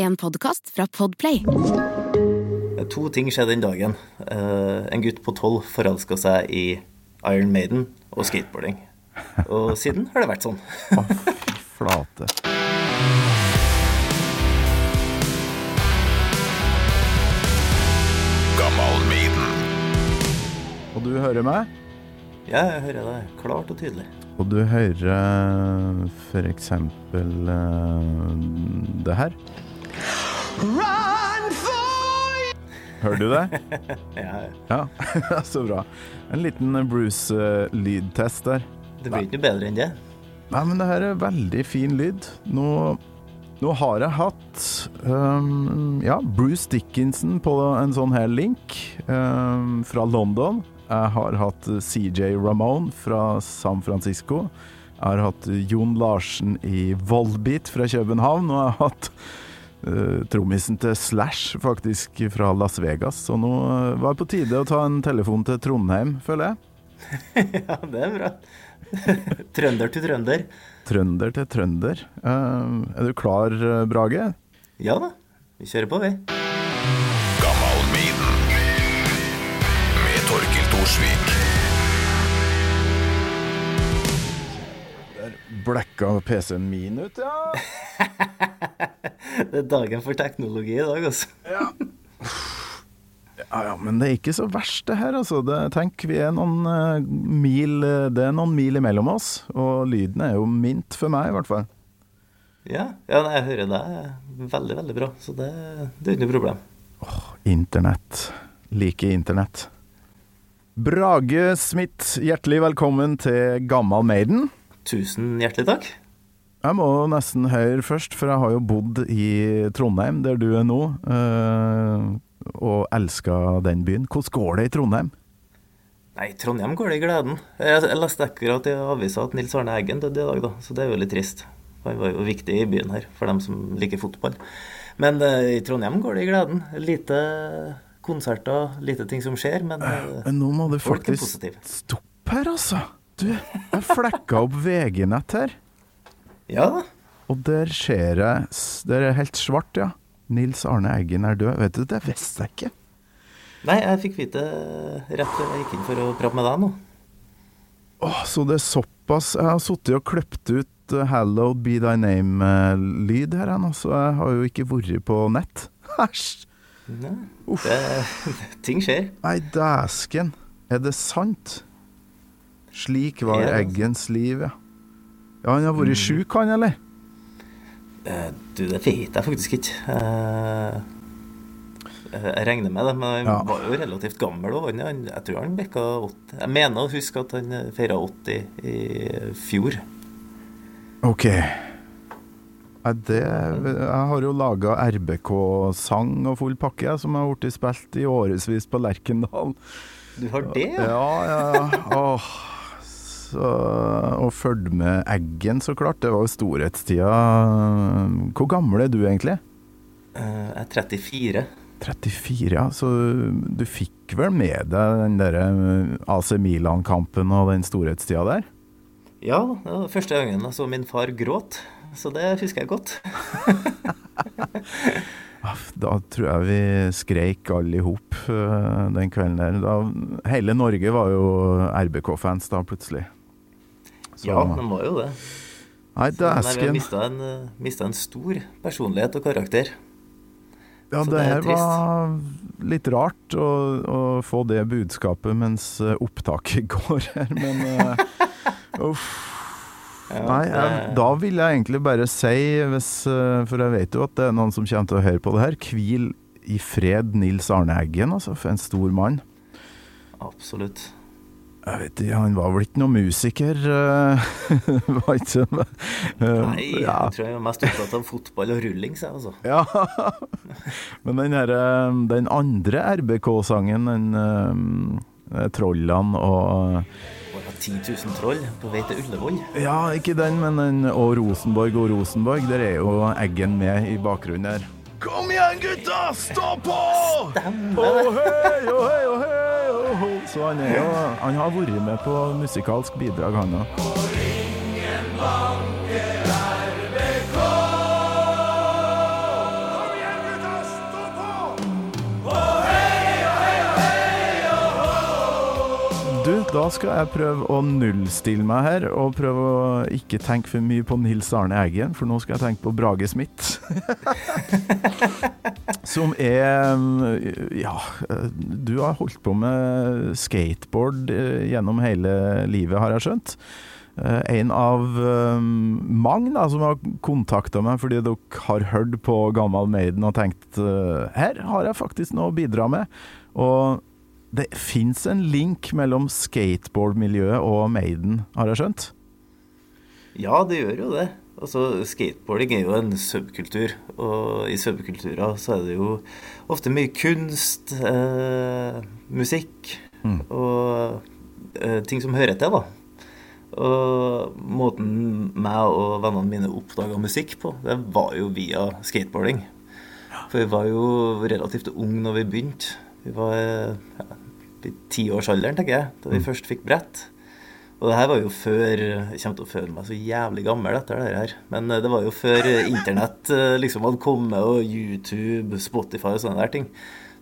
En podkast fra Podplay. To ting skjedde den dagen. Eh, en gutt på tolv forelska seg i Iron Maiden og skateboarding. Og siden har det vært sånn. Flate. Og du hører meg? Ja, jeg hører deg klart og tydelig. Og du hører for eksempel eh, det her? Hører du det? Ja, Ja, så bra. En liten Bruce-lydtest der. det blir ikke noe bedre enn det. Nei, men det her er veldig fin lyd. Nå, nå har jeg hatt um, ja, Bruce Dickinson på en sånn her link um, fra London. Jeg har hatt CJ Ramone fra San Francisco. Jeg har hatt Jon Larsen i Volbeat fra København. Og jeg har hatt uh, trommisen til Slash faktisk fra Las Vegas. Så nå uh, var det på tide å ta en telefon til Trondheim, føler jeg. Ja, det er bra. trønder til trønder. Trønder til trønder. Uh, er du klar, Brage? Ja da, vi kjører på, vi. Gammal Maiden med Torkil Thorsvik. Blekka PC-en min ut, ja. Det er dagen for teknologi i dag, altså. ja. Ja, men det er ikke så verst det her, altså. Det, tenk, vi er noen uh, mil Det er noen mil imellom oss, og lyden er jo mint for meg, i hvert fall. Ja, ja jeg hører deg veldig, veldig bra, så det, det er ikke noe problem. Åh, Internett. Like internett. Brage Smith, hjertelig velkommen til Gammal Maiden. Tusen hjertelig takk. Jeg må nesten høre først, for jeg har jo bodd i Trondheim, der du er nå, eh, og elska den byen. Hvordan går det i Trondheim? Nei, Trondheim går det i gleden. Jeg, leste akkurat i avisa at Nils Arne Eggen døde i dag, da, så det er jo litt trist. Han var jo viktig i byen her, for dem som liker fotball. Men eh, i Trondheim går det i gleden. Lite konserter, lite ting som skjer, men eh, Men nå må du faktisk stoppe her, altså. Du, jeg flekka opp VG-nett her, Ja da. og der ser jeg Det er helt svart, ja. Nils Arne Eggen er død. Vet du, det visste jeg ikke. Nei, jeg fikk vite rett før jeg gikk inn for å prate med deg nå. Åh, så det er såpass Jeg har sittet og kløpt ut uh, 'Hallowed be thy name'-lyd her ennå, så jeg har jo ikke vært på nett. Æsj! Nei, Uff. det, ting skjer. Nei, dæsken. Er det sant? Slik var Ja, Eggens liv, ja. Ja, han har vært sjuk, han, eller? Eh, Du, det vet jeg faktisk ikke. Eh, Jeg regner med det, men han Ja. var jo relativt gammel. Han- jeg tror han bikka 80. Jeg mener å huske at han feira 80 i fjor. Ok. Det Jeg har jo laga RBK-sang og full pakke, som har blitt spilt i årevis på Lerkendal. Du har det, ja? Ja, ja, ja. Åh. Så, og fulgte med Eggen, så klart. Det var jo storhetstida. Hvor gammel er du egentlig? Eh, Jeg er 34. 34, ja. Så du fikk vel med deg den der eh, AC Milan-kampen og den storhetstida der? Ja, det var første gangen jeg så min far gråt. Så det husker jeg godt. Da tror jeg vi skreik alle i hop eh, den kvelden der. Da, hele Norge var jo RBK-fans da, plutselig. Så- Ja, den var jo det. Nei, dæsken. vi har mista en, eh, en stor personlighet og karakter. Ja, så det det her her var litt rart å, å få det budskapet mens eh, opptaket går her, men uh, Uff. Ja, Nei, jeg, da vil jeg egentlig bare si, hvis, for jeg vet jo at det er noen som kommer til å høre på det her, hvil i fred Nils Arne Eggen, altså, for en stor mann. Absolutt. Jeg vet ikke, han var vel ikke noen musiker, eh, var ikke det? Eh, Nei, ja. jeg tror jeg var mest opptatt av fotball og rulling, sa jeg altså. Ja, men den, her, eh, den andre RBK-sangen, den Trollene og Bare 10 000 troll på vei til Ullevål. Ja, ikke den, men den og Rosenborg og Rosenborg. Der er jo Eggen med i bakgrunnen der. Kom igjen, gutta! Stå på! Stemmer Å det. hei, Hole. Så han, jo, han har vært med på musikalsk bidrag, han òg. Du, da skal jeg prøve å nullstille meg her, og prøve å ikke tenke for mye på Nils Arne Eggen, for nå skal jeg tenke på Brage Smith. Som er Ja, du har holdt på med skateboard eh, gjennom hele livet, har jeg skjønt. Eh, En av eh, mange da, som har kontakta meg fordi dere har hørt på Gammal Maiden og tenkt eh, her har jeg faktisk noe å bidra med. Og det fins en link mellom skateboardmiljøet og Maiden, har jeg skjønt? Ja, det gjør jo det. Altså, Skateboarding er jo en subkultur, og i subkulturer så er det jo ofte mye kunst, eh, musikk og eh, ting som hører til, da. Og måten meg og vennene mine oppdaga musikk på, det var jo via skateboarding. For vi var jo relativt unge når vi begynte. Vi var ja, i tiårsalderen, tenker jeg, da vi først fikk brett. Og det her var jo før Jeg kommer til å føle meg så jævlig gammel etter det her. Men eh, det var jo før internett eh, liksom hadde kommet, og YouTube, Spotify og sånne der ting.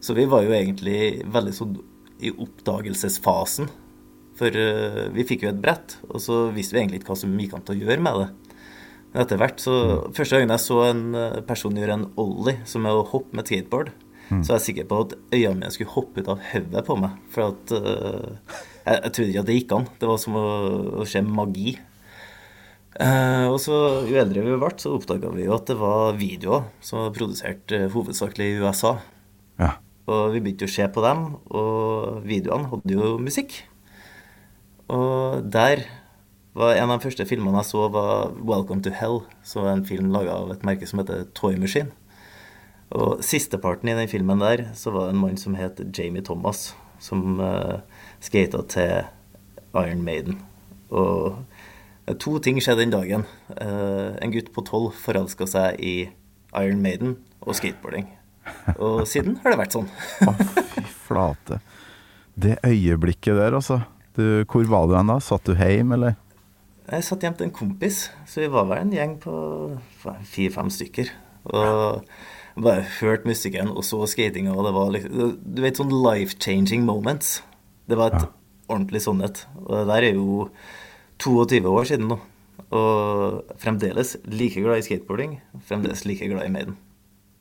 Så vi var jo egentlig veldig sånn i oppdagelsesfasen. For eh, vi fikk jo et brett, og så visste vi egentlig ikke hva som gikk an til å gjøre med det. Men etter hvert så Første gangen jeg så en eh, person gjøre en ollie, som er å hoppe med skateboard, så er jeg sikker på at øynene mine skulle hoppe ut av hodet på meg. For at eh, jeg, jeg trodde ikke at det gikk an. Det var som å, å se magi. Eh, og så, jo eldre vi ble, så oppdaga vi jo at det var videoer som var produsert eh, hovedsakelig i USA. Ja. Og vi begynte å se på dem, og videoene hadde jo musikk. Og der var en av de første filmene jeg så, var 'Welcome to Hell', som var en film laga av et merke som heter Toy Machine. Og sisteparten i den filmen der, så var det en mann som het Jamie Thomas, som uh, skata til Iron Maiden. Og eh, to ting skjedde den dagen. Eh, en gutt på tolv forelska seg i Iron Maiden og skateboarding. Og siden har det vært sånn. Å, fy flate. Det øyeblikket der, altså. Du, hvor var du hen da? Satt du hjemme, eller? Jeg satt hjemme til en kompis, så vi var vel en gjeng på fire-fem stykker. Og bare hørte musikken og så skatinga, og det var liksom Du vet sånn life-changing moments. Det var et ordentlig sannhet. Og det der er jo 22 år siden nå. Og fremdeles like glad i skateboarding. Fremdeles like glad i Maiden.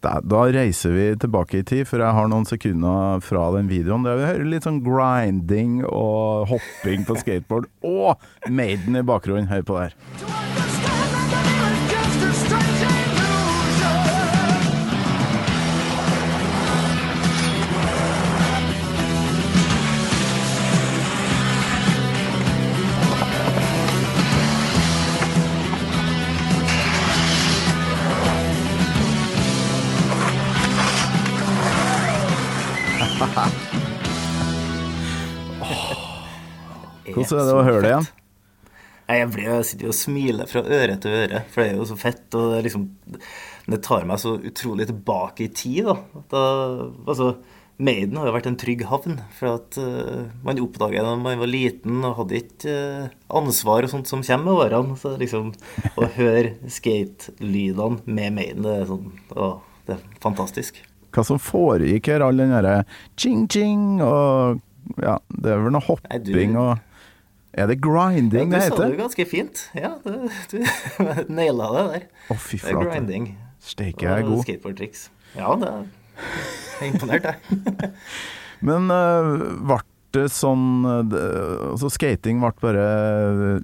Da, da reiser vi tilbake i tid, for jeg har noen sekunder fra den videoen der vi hører litt sånn grinding og hopping på skateboard. Og Maiden i bakgrunnen. Hør på det her. Hvordan er det å høre det igjen? Nei, Jeg, blir, jeg sitter jo og smiler fra øre til øre, for det er jo så fett. Og det, liksom, det tar meg så utrolig tilbake i tid. da. da altså, Maiden har jo vært en trygg havn. For at uh, man oppdaga da man var liten og hadde ikke uh, ansvar og sånt som kommer med årene. Så liksom å høre skate-lydene med Maiden, det er sånn å, det er fantastisk. Hva som foregikk her, all den derre ching-ching og Ja, det er vel noe Nei, du- hopping og Er det grinding det heter? du sa det jo ganske fint. Ja, du, du naila det der. Å, fy Det er flate. grinding. Steike, jeg er god. Skateboardtriks. Ja, det er er imponert, jeg. Men uh, det sånn uh, Altså skating ble bare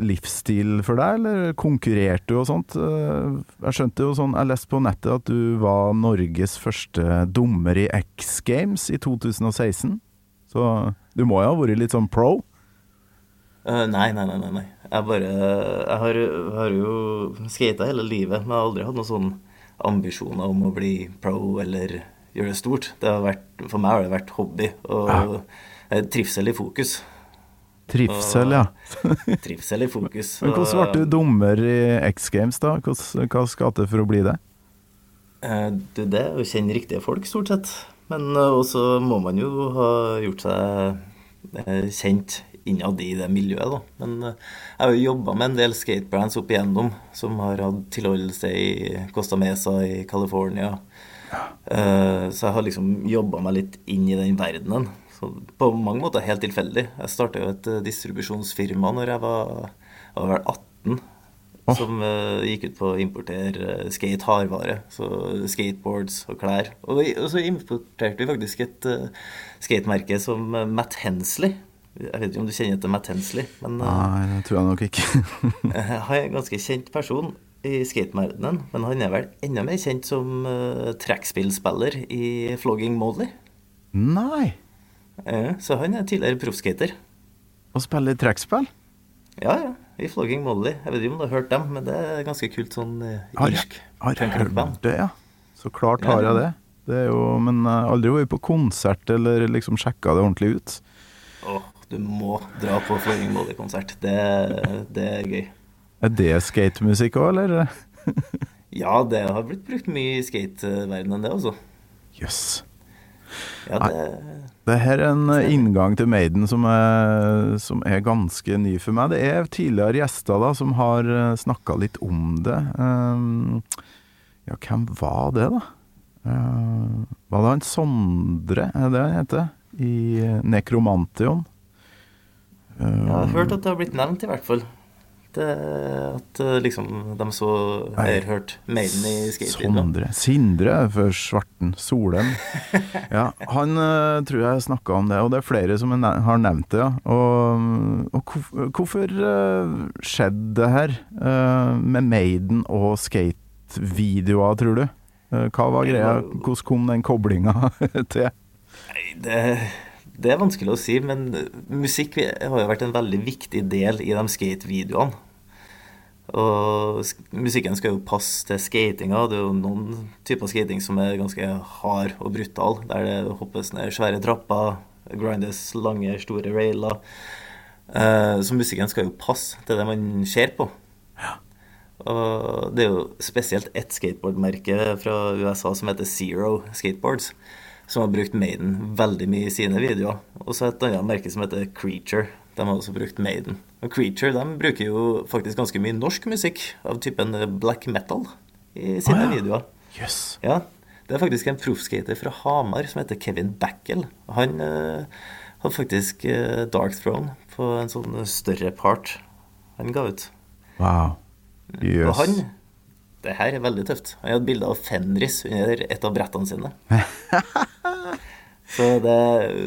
livsstil for deg, eller konkurrerte du og sånt? Uh, jeg skjønte jo sånn Jeg leste på nettet at du var Norges første dommer i X Games i 2016. Så du må jo ha vært litt sånn pro? Eh, nei, nei, nei, nei. Jeg bare Jeg har, har jo skata hele livet, men jeg har aldri hatt noen sånne ambisjoner om å bli pro eller gjøre det stort. Det har vært, for meg har det vært hobby og ja. trivsel i fokus. Trivsel, ja. Trivsel i fokus. Men hvordan ble du dommer i X Games, da? Hvordan, hva skal til for å bli det? Eh, Du, det er å kjenne riktige folk, stort sett. Men eh, også må man jo ha gjort seg eh, kjent innad i det miljøet, da. Men eh, jeg har jo jobba med en del skatebrands opp igjennom som har hatt tilholdelse i Costa Mesa i California. Ja. så jeg har liksom jobba meg litt inn i den verdenen. Så på mange måter helt tilfeldig. Jeg starta jo et eh, distribusjonsfirma når jeg var, jeg var vel 18. Oh. Som uh, gikk ut på å importere uh, skate hardvare. Så skateboards og klær. Og, vi- og så importerte vi faktisk et uh, skatemerke som eh, Matt Hensley. Jeg vet ikke om du kjenner til Matt Hensley, men eh, Nei, det tror jeg nok ikke. han er en ganske kjent person i skateverdenen. Men han er vel enda mer kjent som uh, trekkspillspiller i Flogging Molly. Nei! Eh, så han er tidligere proffskater. Og spiller trekkspill? Ja, ja. I Flogging Molly. Jeg vet ikke om du har hørt dem, men det er ganske kult sånn eh, Har jeg, irsk har jeg hørt det, ja? Så klart har jeg det. det er jo, men har aldri vært på konsert eller liksom sjekka det ordentlig ut. Du må dra på Flying Molly-konsert. Det, det er gøy. Er det skatemusikk òg, eller? Ja, det har blitt brukt mye i skateverdenen, det også. Jøss. Ja, det, Det her er en eh, inngang til Maiden som er, som er ganske ny for meg. Det er tidligere gjester da som har snakka litt om det. Um, ja, hvem var det, da? Uh, var det han Sondre, er det han heter? I Necromantion? Nekromantion? Jeg har hørt at det har blitt nevnt, i hvert fall. Det, at eh, liksom de så hørt Maiden i skatevideoer. Sondre Sindre for svarten. Solem. Ja, han eh, tror jeg snakka om det, og det er flere som har nevnt det. Ja. Og, og hvorf- hvorfor uh, skjedde det her eh, med Maiden og skatevideoer, tror du? Eh, hva var greia? Hvordan kom den koblinga til? Nei, det, det er vanskelig å si, men musikk har jo vært en veldig viktig del i de skatevideoene. Og musikken skal jo passe til skatinga. Det er jo noen typer skating som er ganske hard og brutal, der det hoppes ned svære trapper, grindes lange, store railer. Eh, så musikken skal jo passe til det man ser på. Og det er jo spesielt ett skateboardmerke fra USA som heter Zero Skateboards, som har brukt Maiden veldig mye i sine videoer. Og så et annet merke som heter Creature. De har også brukt Maiden. Og Creature de bruker jo faktisk ganske mye norsk musikk av typen black metal i sine Å, ja. videoer. Yes. Ja, det er faktisk en proffskater fra Hamar som heter Kevin Backel. Han eh, hadde faktisk eh, Dark Throne på en sånn større part han ga ut. Wow. Yes. Og han Det her er veldig tøft. Han hadde bilde av Fenris under et av brettene sine. så, det,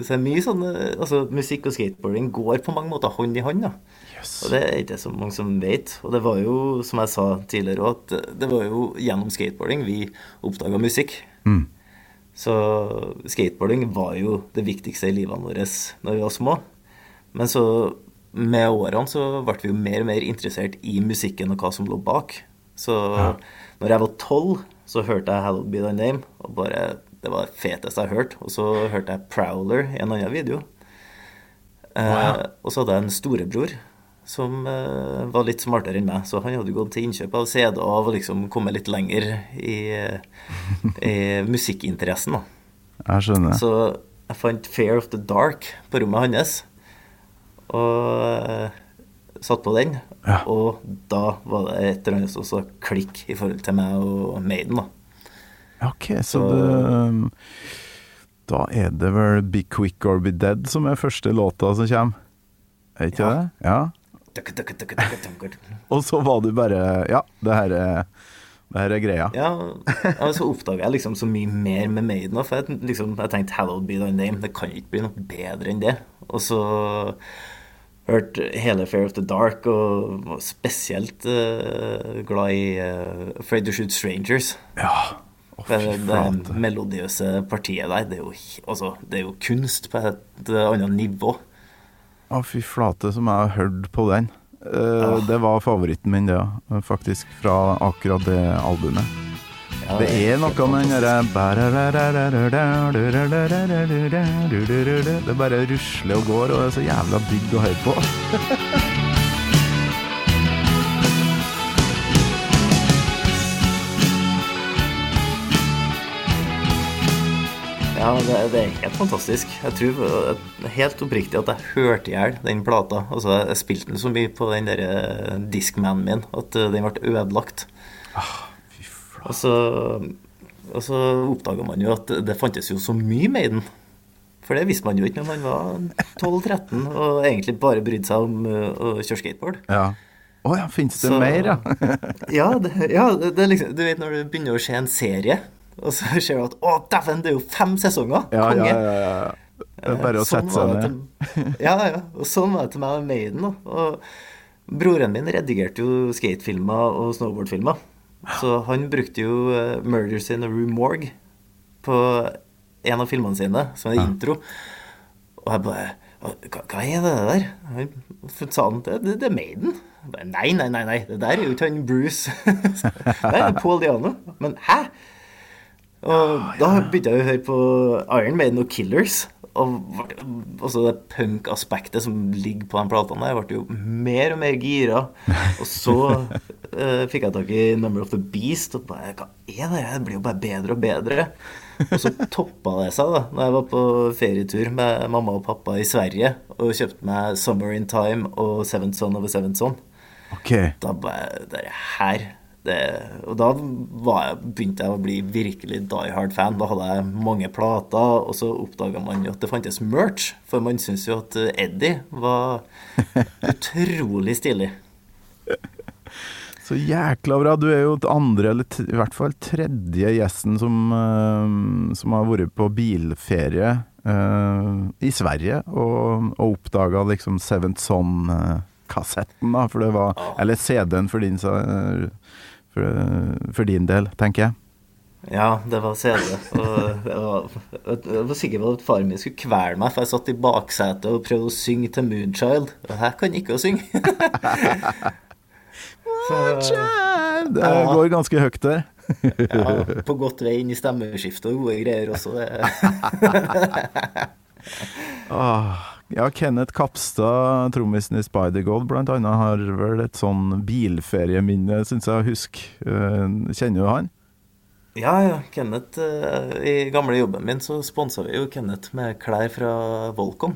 så er mye sånn Altså, musikk og skateboarding går på mange måter hånd i hånd, da. Yes. Og det er ikke så mange som vet. Og det var jo, som jeg sa tidligere òg, at det var jo gjennom skateboarding vi oppdaga musikk. Mm. Så skateboarding var jo det viktigste i livene våre når vi var små. Men så med årene så ble vi jo mer og mer interessert i musikken og hva som lå bak. Så når jeg var tolv, så hørte jeg 'Hello Be Thy Name', og bare Det var det feteste jeg hørte. Og så hørte jeg 'Prowler' i en annen video. Eh, og så hadde jeg en storebror som eh, var litt smartere enn meg, så han hadde gått til innkjøp av CD-er og liksom kommet litt lenger i, i musikkinteressen. da. Jeg skjønner. Så jeg fant 'Fair of the Dark' på rommet hans, og eh, satt på den. Ja. Og da var det et eller annet som sa klikk i forhold til meg og Maiden, da. Ok, så Så- det um, Da er det vel 'Be Quick or Be Dead' som er første låta som kommer? Er ikke Ja. det? Ja. Og så var du bare Ja, det her er, det her er greia. Ja, og så oppdaga jeg liksom så mye mer med Maiden. For jeg, liksom, jeg tenkte 'Hallowed be thy name', det kan ikke bli noe bedre enn det. Og så hørte hele 'Fair of the Dark', og var spesielt uh, glad i uh, 'Afraid to Shoot Strangers'. Ja. Å, Det, det flate. melodiøse partiet der, det er, jo, altså, det er jo kunst på et annet nivå. Å, fy flate, som jeg har hørt på den. Uh. Det var favoritten min, det, ja. faktisk, fra akkurat det albumet. Ja, Det er noe med den derre Det bare rusler og går, og det er så jævla digg å høre på. Ja, det, det er helt fantastisk. Jeg tror eh, helt oppriktig at jeg hørte i hjel den plata. Altså, jeg spilte den så mye på den der eh, Discmanen min at eh, den ble ødelagt. Fy flate. Og så Og så oppdaga man jo at det fantes jo så mye med den. For det visste man jo ikke når man var 12-13 og egentlig bare brydde seg om uh, å kjøre skateboard. Ja. Å ja, fins det Så- mer, ja? Ja, det, ja det, det liksom, du vet når du begynner å se en serie, og så ser du at å, dæven, det er jo fem sesonger! Ja, Konge! ja, ja, ja. Det er bare å Sånn sette seg ned. Ja, ja. Og sånn var det til meg med Maiden. da. Og broren min redigerte jo skatefilmer og snowboardfilmer. Så han brukte jo eh, 'Murders in a Room Morgue' på en av filmene sine, som en intro. Og jeg bare hva er det der? Han sa han det, det, det er Maiden. Bare, nei, nei, nei, nei, det der er jo ikke han Bruce. det er Paul Diano. Men hæ? Og da begynte jeg å høre på Iron Maiden og Killers. Og også det punk-aspektet som ligger på de platene der, ble jo mer og mer gira. Og så eh, fikk jeg tak i Number of the Beast, og bare Hva er det? Det blir jo bare bedre og bedre. Og så toppa det seg da Når jeg var på ferietur med mamma og pappa i Sverige og kjøpte meg Summer in Time og Seventh Son of a Seventh Son. Okay. Da bare Det her det, Og da var jeg, begynte jeg å bli virkelig die hard-fan. Da hadde jeg mange plater, og så oppdaga man jo at det fantes merch. For man syns jo at Eddie var utrolig stilig. Så jækla bra. Du er jo andre, eller i hvert fall tredje gjesten som, uh, som har vært på bilferie uh, i Sverige og, og oppdaga liksom Seventh Son-kassetten, da. For det var Eller CD-en for din, eh, for, for din del, tenker jeg. Ja, det var CD. Og jeg var, jeg var sikker på at faren min skulle kvele meg, for jeg satt i baksetet og prøvde å synge til Moonchild. Og jeg kan ikke å synge. Moonchild! Det Ja. går ganske høyt der. ja, på godt vei inn i stemmeskiftet og gode greier også. Det. Ja, Kenneth Kapstad, trommisen i Spider-God, blant annet, har vel et sånn bilferieminne, syns jeg å huske. Eh, Kjenner du han? Ja, ja. Kenneth eh, I gamle jobben min så sponsa vi jo Kenneth med klær fra Volcom.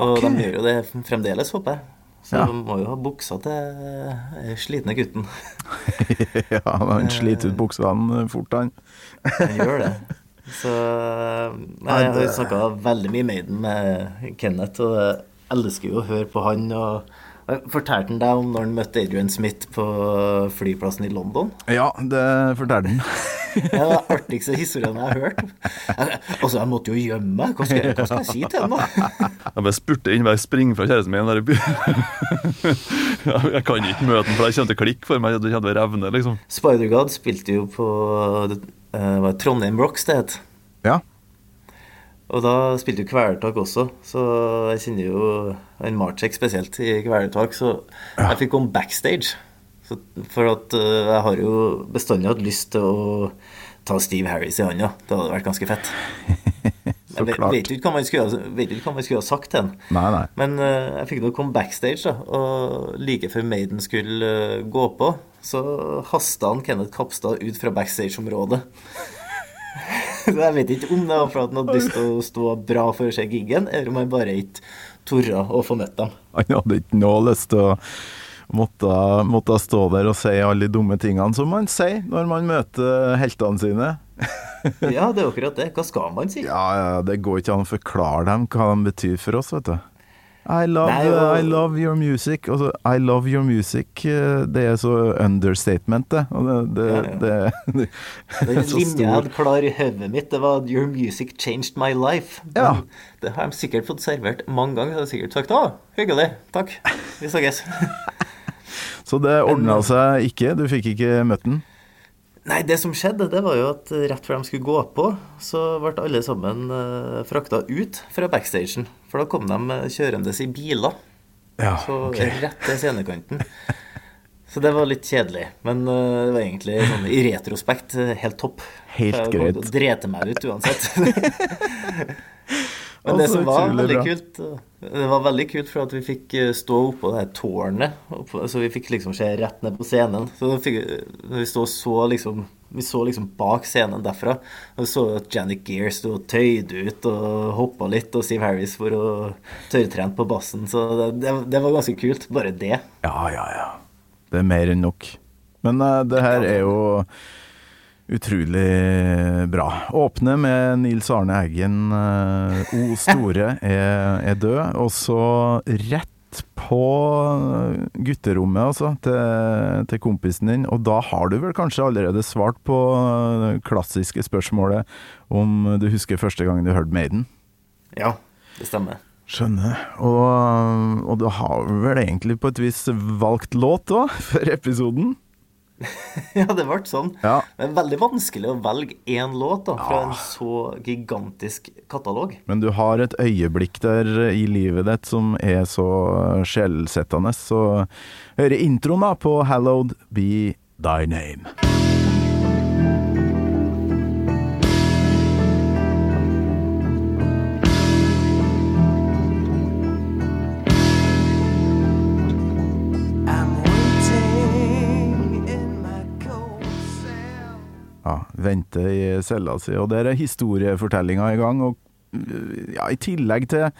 Og okay. de gjør jo det fremdeles, håper jeg. Så Ja. de må jo ha buksa til eh, slitne gutten. ja, han sliter ut buksene fort, han. Han gjør det. Så nei, Jeg har snakka veldig mye Maiden med Kenneth, og jeg elsker jo å høre på han. og Fortalte han deg om når han møtte Adrian Smith på flyplassen i London? Ja, det fortalte han. Det er den artigste historien jeg har hørt. Altså, jeg måtte jo gjemme meg. Hva hva skal jeg si til ham, da? Jeg bare spurte inn, bare spring fra kjæresten min der. Jeg kan ikke møte ham, for det kommer til å klikke for meg. Det kommer til å revne, liksom. Spider-God spilte jo på det, hva, Trondheim Rocks, det het. Ja. Og da spilte jo Kvelertak også, så jeg kjenner jo en Marcek spesielt i Kvelertak, så jeg fikk komme backstage. Så, for at eh, jeg har jo bestandig hatt lyst til å ta Steve Harris i hånda. Det hadde vært ganske fett. Så Jeg vet, klart. vet ikke hva man skulle, ha- vet ikke hva man skulle ha sagt til nei. Men uh, jeg fikk nå komme backstage, da, og like før Maiden skulle uh, gå på, så hasta han Kenneth Kapstad ut fra backstage-området. Så jeg vet ikke om det var at han hadde lyst til å stå bra for å se giggen, eller om han bare ikke torde å få møtt dem. Han hadde ikke noe lyst til å måtte, måtte stå der og si alle de dumme tingene som man sier når man møter heltene sine. Ja, det er akkurat det. Hva skal man si? Ja, ja, det går ikke an å forklare dem hva de betyr for oss, vet du. I love, Nei, og- I love your music. Altså, I love your music, eh, det er så understatement, det. Og det, det, Ja, ja. det, det, Den linja jeg hadde klar i hodet mitt, det var 'Your music changed my life'. Ja. Men Det har de sikkert fått servert mange ganger. Så har de sikkert sagt 'Å, hyggelig. Takk. Vi snakkes'. Så det ordna seg ikke, du fikk ikke møtt den? Nei, det som skjedde, det var jo at rett før de skulle gå på, så ble alle sammen uh, frakta ut fra backstagen. For da kom de eh, kjørende i biler. Ja, Så okay. rett til scenekanten. Så det var litt kjedelig. Men eh, det var egentlig sånn, i retrospekt eh, helt topp. Helt greit. jeg greit. drete meg ut uansett. Men det som var veldig bra. kult eh, Det var veldig kult for at vi fikk eh, stå oppå det her tårnet. Oppå, så vi fikk liksom se rett ned på scenen. Så fikk, når vi så liksom Vi så liksom bak scenen derfra. Og så at Janet Gear sto og tøyde ut og hoppa litt, og Steve Harris for å tørrtrent på bassen. Så det, det, det var ganske kult. Bare det. Ja, ja, ja. Det er mer enn nok. Men uh, det her er jo Utrolig bra. Åpne med Nils Arne Eggen, eh, O store, er, er død. Og så rett på gutterommet, altså, til, til kompisen din. Og da har du vel kanskje allerede svart på det klassiske spørsmålet om du husker første gang du hørte Maiden? Ja, det stemmer. Skjønner. Og, og du har vel egentlig på et vis valgt låt òg, for episoden? ja, det ble sånn. Ja. Er veldig vanskelig å velge én låt da, fra en så gigantisk katalog. Men du har et øyeblikk der i livet ditt som er så sjelsettende, så hører introen da på 'Hallowed Be Thy Name'. Ja, vente i cella si. Og der er historiefortellinga i gang. Og øh, ja, i tillegg til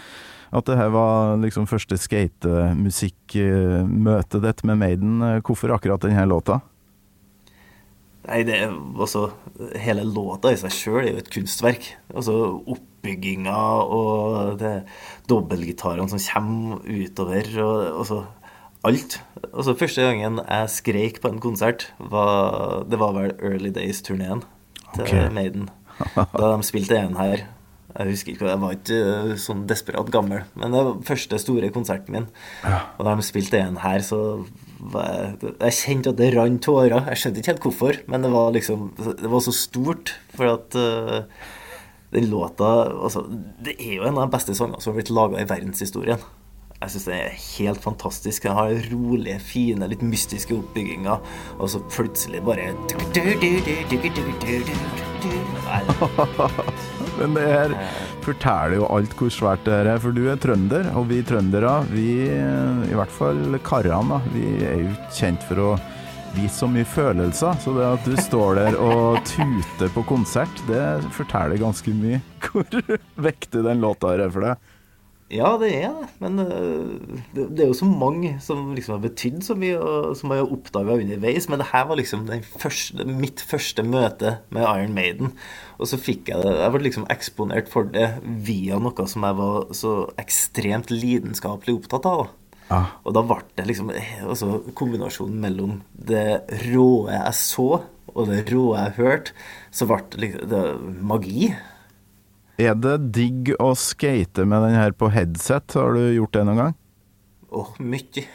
at det her var liksom første skatemusikkmøtet ditt med Maiden, øh, hvorfor akkurat denne låta? Nei, det er også Hele låta i seg sjøl er jo et kunstverk. Altså oppbygginga og det dobbeltgitarene som kommer utover, og altså alt. Altså Første gangen jeg skreik på en konsert, var, det var vel Early Days-turneen til okay. Maiden. Da de spilte en her. Jeg husker ikke, jeg var ikke øh, sånn desperat gammel, men det var første store konserten min. Og da de spilte en her, så jeg, jeg kjente at det rant tårer. Jeg skjønte ikke helt hvorfor, men det var liksom Det var så stort, for at uh, den låta altså, Det er jo en av de beste sangene som har blitt laga i verdenshistorien. Jeg syns den er helt fantastisk. Den har rolige, fine, litt mystiske oppbygginger, og så plutselig bare Men det her forteller jo alt hvor svært det er, for du er trønder, og vi trøndere, vi, i hvert fall karene, vi er jo kjent for å vise så mye følelser. Så det at du står der og tuter på konsert, det forteller ganske mye. Hvor viktig den låta er for deg. Ja, det er det. Men øh, det, er jo så mange som liksom har betydd så mye, og som jeg har oppdaga underveis. Men det her var liksom første, mitt første møte med Iron Maiden. Og så fikk jeg det Jeg ble liksom eksponert for det via noe som jeg var så ekstremt lidenskapelig opptatt av. Ja. Og da ble det liksom altså, kombinasjonen mellom det råe jeg så, og det råe jeg hørte, så ble det liksom det, magi. Er det digg å skate med den her på headset? Har du gjort det noen gang? Åh, mye.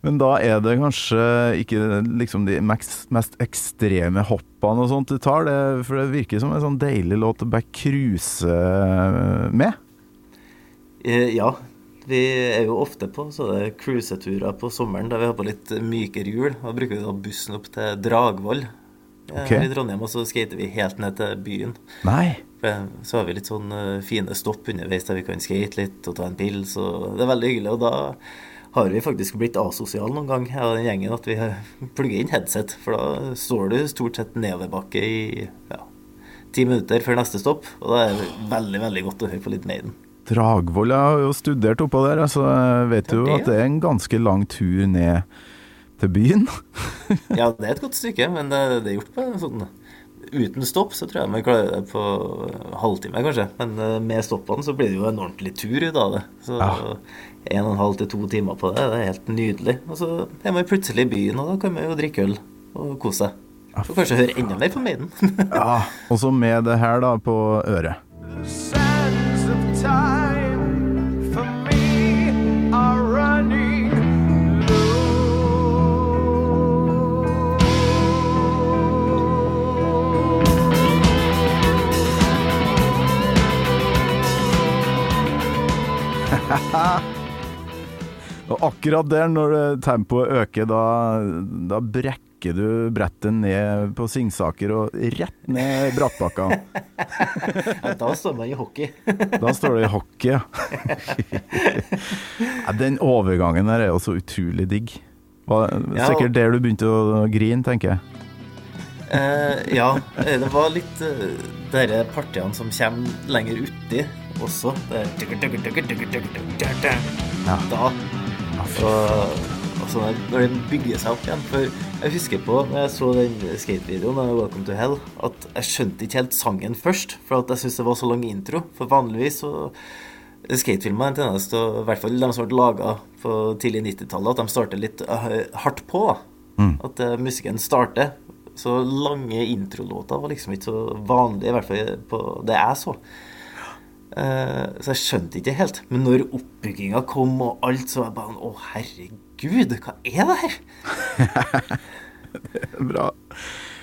Men da er det kanskje ikke liksom de mest, mest ekstreme hoppene og sånt du tar, det, for det virker som en sånn deilig låt å bare cruise med. Eh, Ja, vi er jo ofte på sånne cruiseturer på sommeren der vi har på litt mykere hjul. Da bruker vi da bussen opp til Dragvoll eh, Ok. her i Trondheim, og så skater vi helt ned til byen. Nei. Så har vi litt sånn eh, fine stopp underveis der vi kan skate litt og ta en pils, det er veldig hyggelig. Og da har vi faktisk blitt asosiale noen gang, jeg og den gjengen, at vi plugger inn headset. For da står du stort sett nedoverbakke i ja, ti minutter før neste stopp, og da er det veldig, veldig godt å høre på litt Maiden. Dragvoll jeg har jo studert oppå der, så jeg vet jo at det er en ganske lang tur ned til byen. Ja, det er et godt stykke, men det, det er gjort på en sånn Uten stopp så tror jeg man klarer det på halvtime, kanskje. Men eh, med stoppene så blir det jo en ordentlig tur ut av det. Så Ja. en og en halv til to timer på det, det er helt nydelig. Og så er man plutselig i byen, og da kan man jo drikke øl og kose seg. Og kanskje høre enda mer på Maiden. Ja, og så med det her da på øret. The sands of time Og akkurat der, når tempoet øker, da, da brekker du brettet ned på Singsaker og rett ned brattbakka. Da står man i hockey. Da står det i hockey, ja. Den overgangen der er jo så utrolig digg. Var sikkert der du begynte å grine, tenker jeg. Uh, ja, eh, det var litt uh, dere partiene som kommer lenger uti også. Det er Da Og, og sånn når den bygger seg opp igjen. For jeg husker på når jeg så den skatevideoen, av 'Welcome to Hell', at jeg skjønte ikke helt sangen først. For at jeg syntes det var så lang intro. For vanligvis så Skatefilmer er en tendens til i hvert fall de som ble laga på tidlig 90-tallet, at de starter litt eh, hardt på. da. At uh, musikken starter. Så lange introlåter var liksom ikke så vanlig, i hvert fall på det jeg så. Eh, så jeg skjønte ikke helt. Men når oppbygginga kom og alt, så var jeg bare Å, herregud, hva er det her? det er Bra.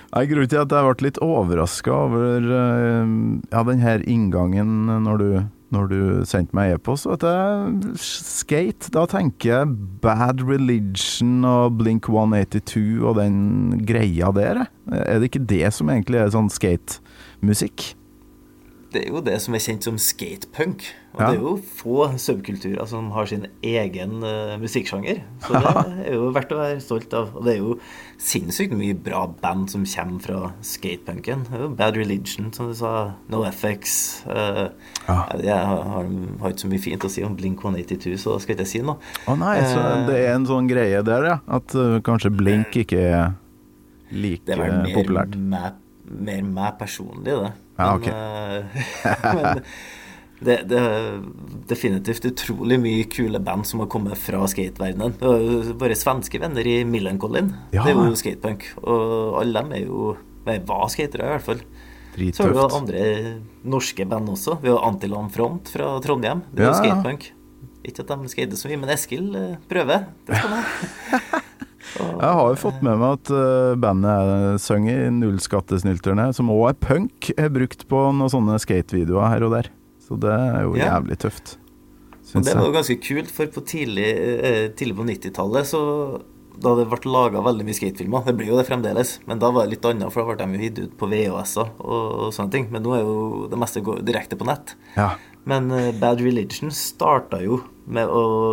Jeg grunnen til at jeg ble litt overraska over eh, ja, den her inngangen når du, når du sendte meg e-post. At jeg skate, da tenker jeg Bad Religion og Blink 182 og den greia der. Er det ikke det som egentlig er sånn skatemusikk? Det er jo det som er kjent som skatepunk. Og Ja. det er jo få subkulturer som har sin egen uh, musikksjanger. Så det er jo verdt å være stolt av. Og det er jo sinnssykt mye bra band som kommer fra skatepunken. Det er jo Bad Religion, som du sa. NoFX. Uh, Ja. Jeg har, har, har ikke så mye fint å si om Blink 182, så da skal jeg ikke si noe. Å nei, så Eh, det er en sånn greie der, ja. At eh, kanskje Blink ikke er like Det er vel populært. mer meg personlig, det. Ja, Men, ok. eh, men det, det er definitivt utrolig mye kule band som har kommet fra skateverdenen. Våre svenske venner i Millencolin, Ja. det er jo skatepunk. Og alle dem er jo nei, var skatere, i hvert fall. Så har vi Drittøft. andre norske band også. Vi har Antiland Front fra Trondheim. Det er jo Ja, ja. skatepunk. Ikke at de skater så mye, men Eskil eh, prøver. Det skal han ha. Jeg har jo fått med meg at eh, bandet jeg synger i Nullskattesnylterne, som òg er punk, er brukt på noen sånne skatevideoer her og der. Så det er jo Ja. jævlig tøft. Og det var jo ganske kult, for på tidlig, eh, tidlig på 90-tallet så da det ble laga veldig mye skatefilmer, det blir jo det fremdeles, men da var det litt annet, for da ble de jo gitt ut på VHS-er og, og sånne ting. Men nå er jo det meste går direkte på nett. Ja. Men eh, Bad Religion starta jo med å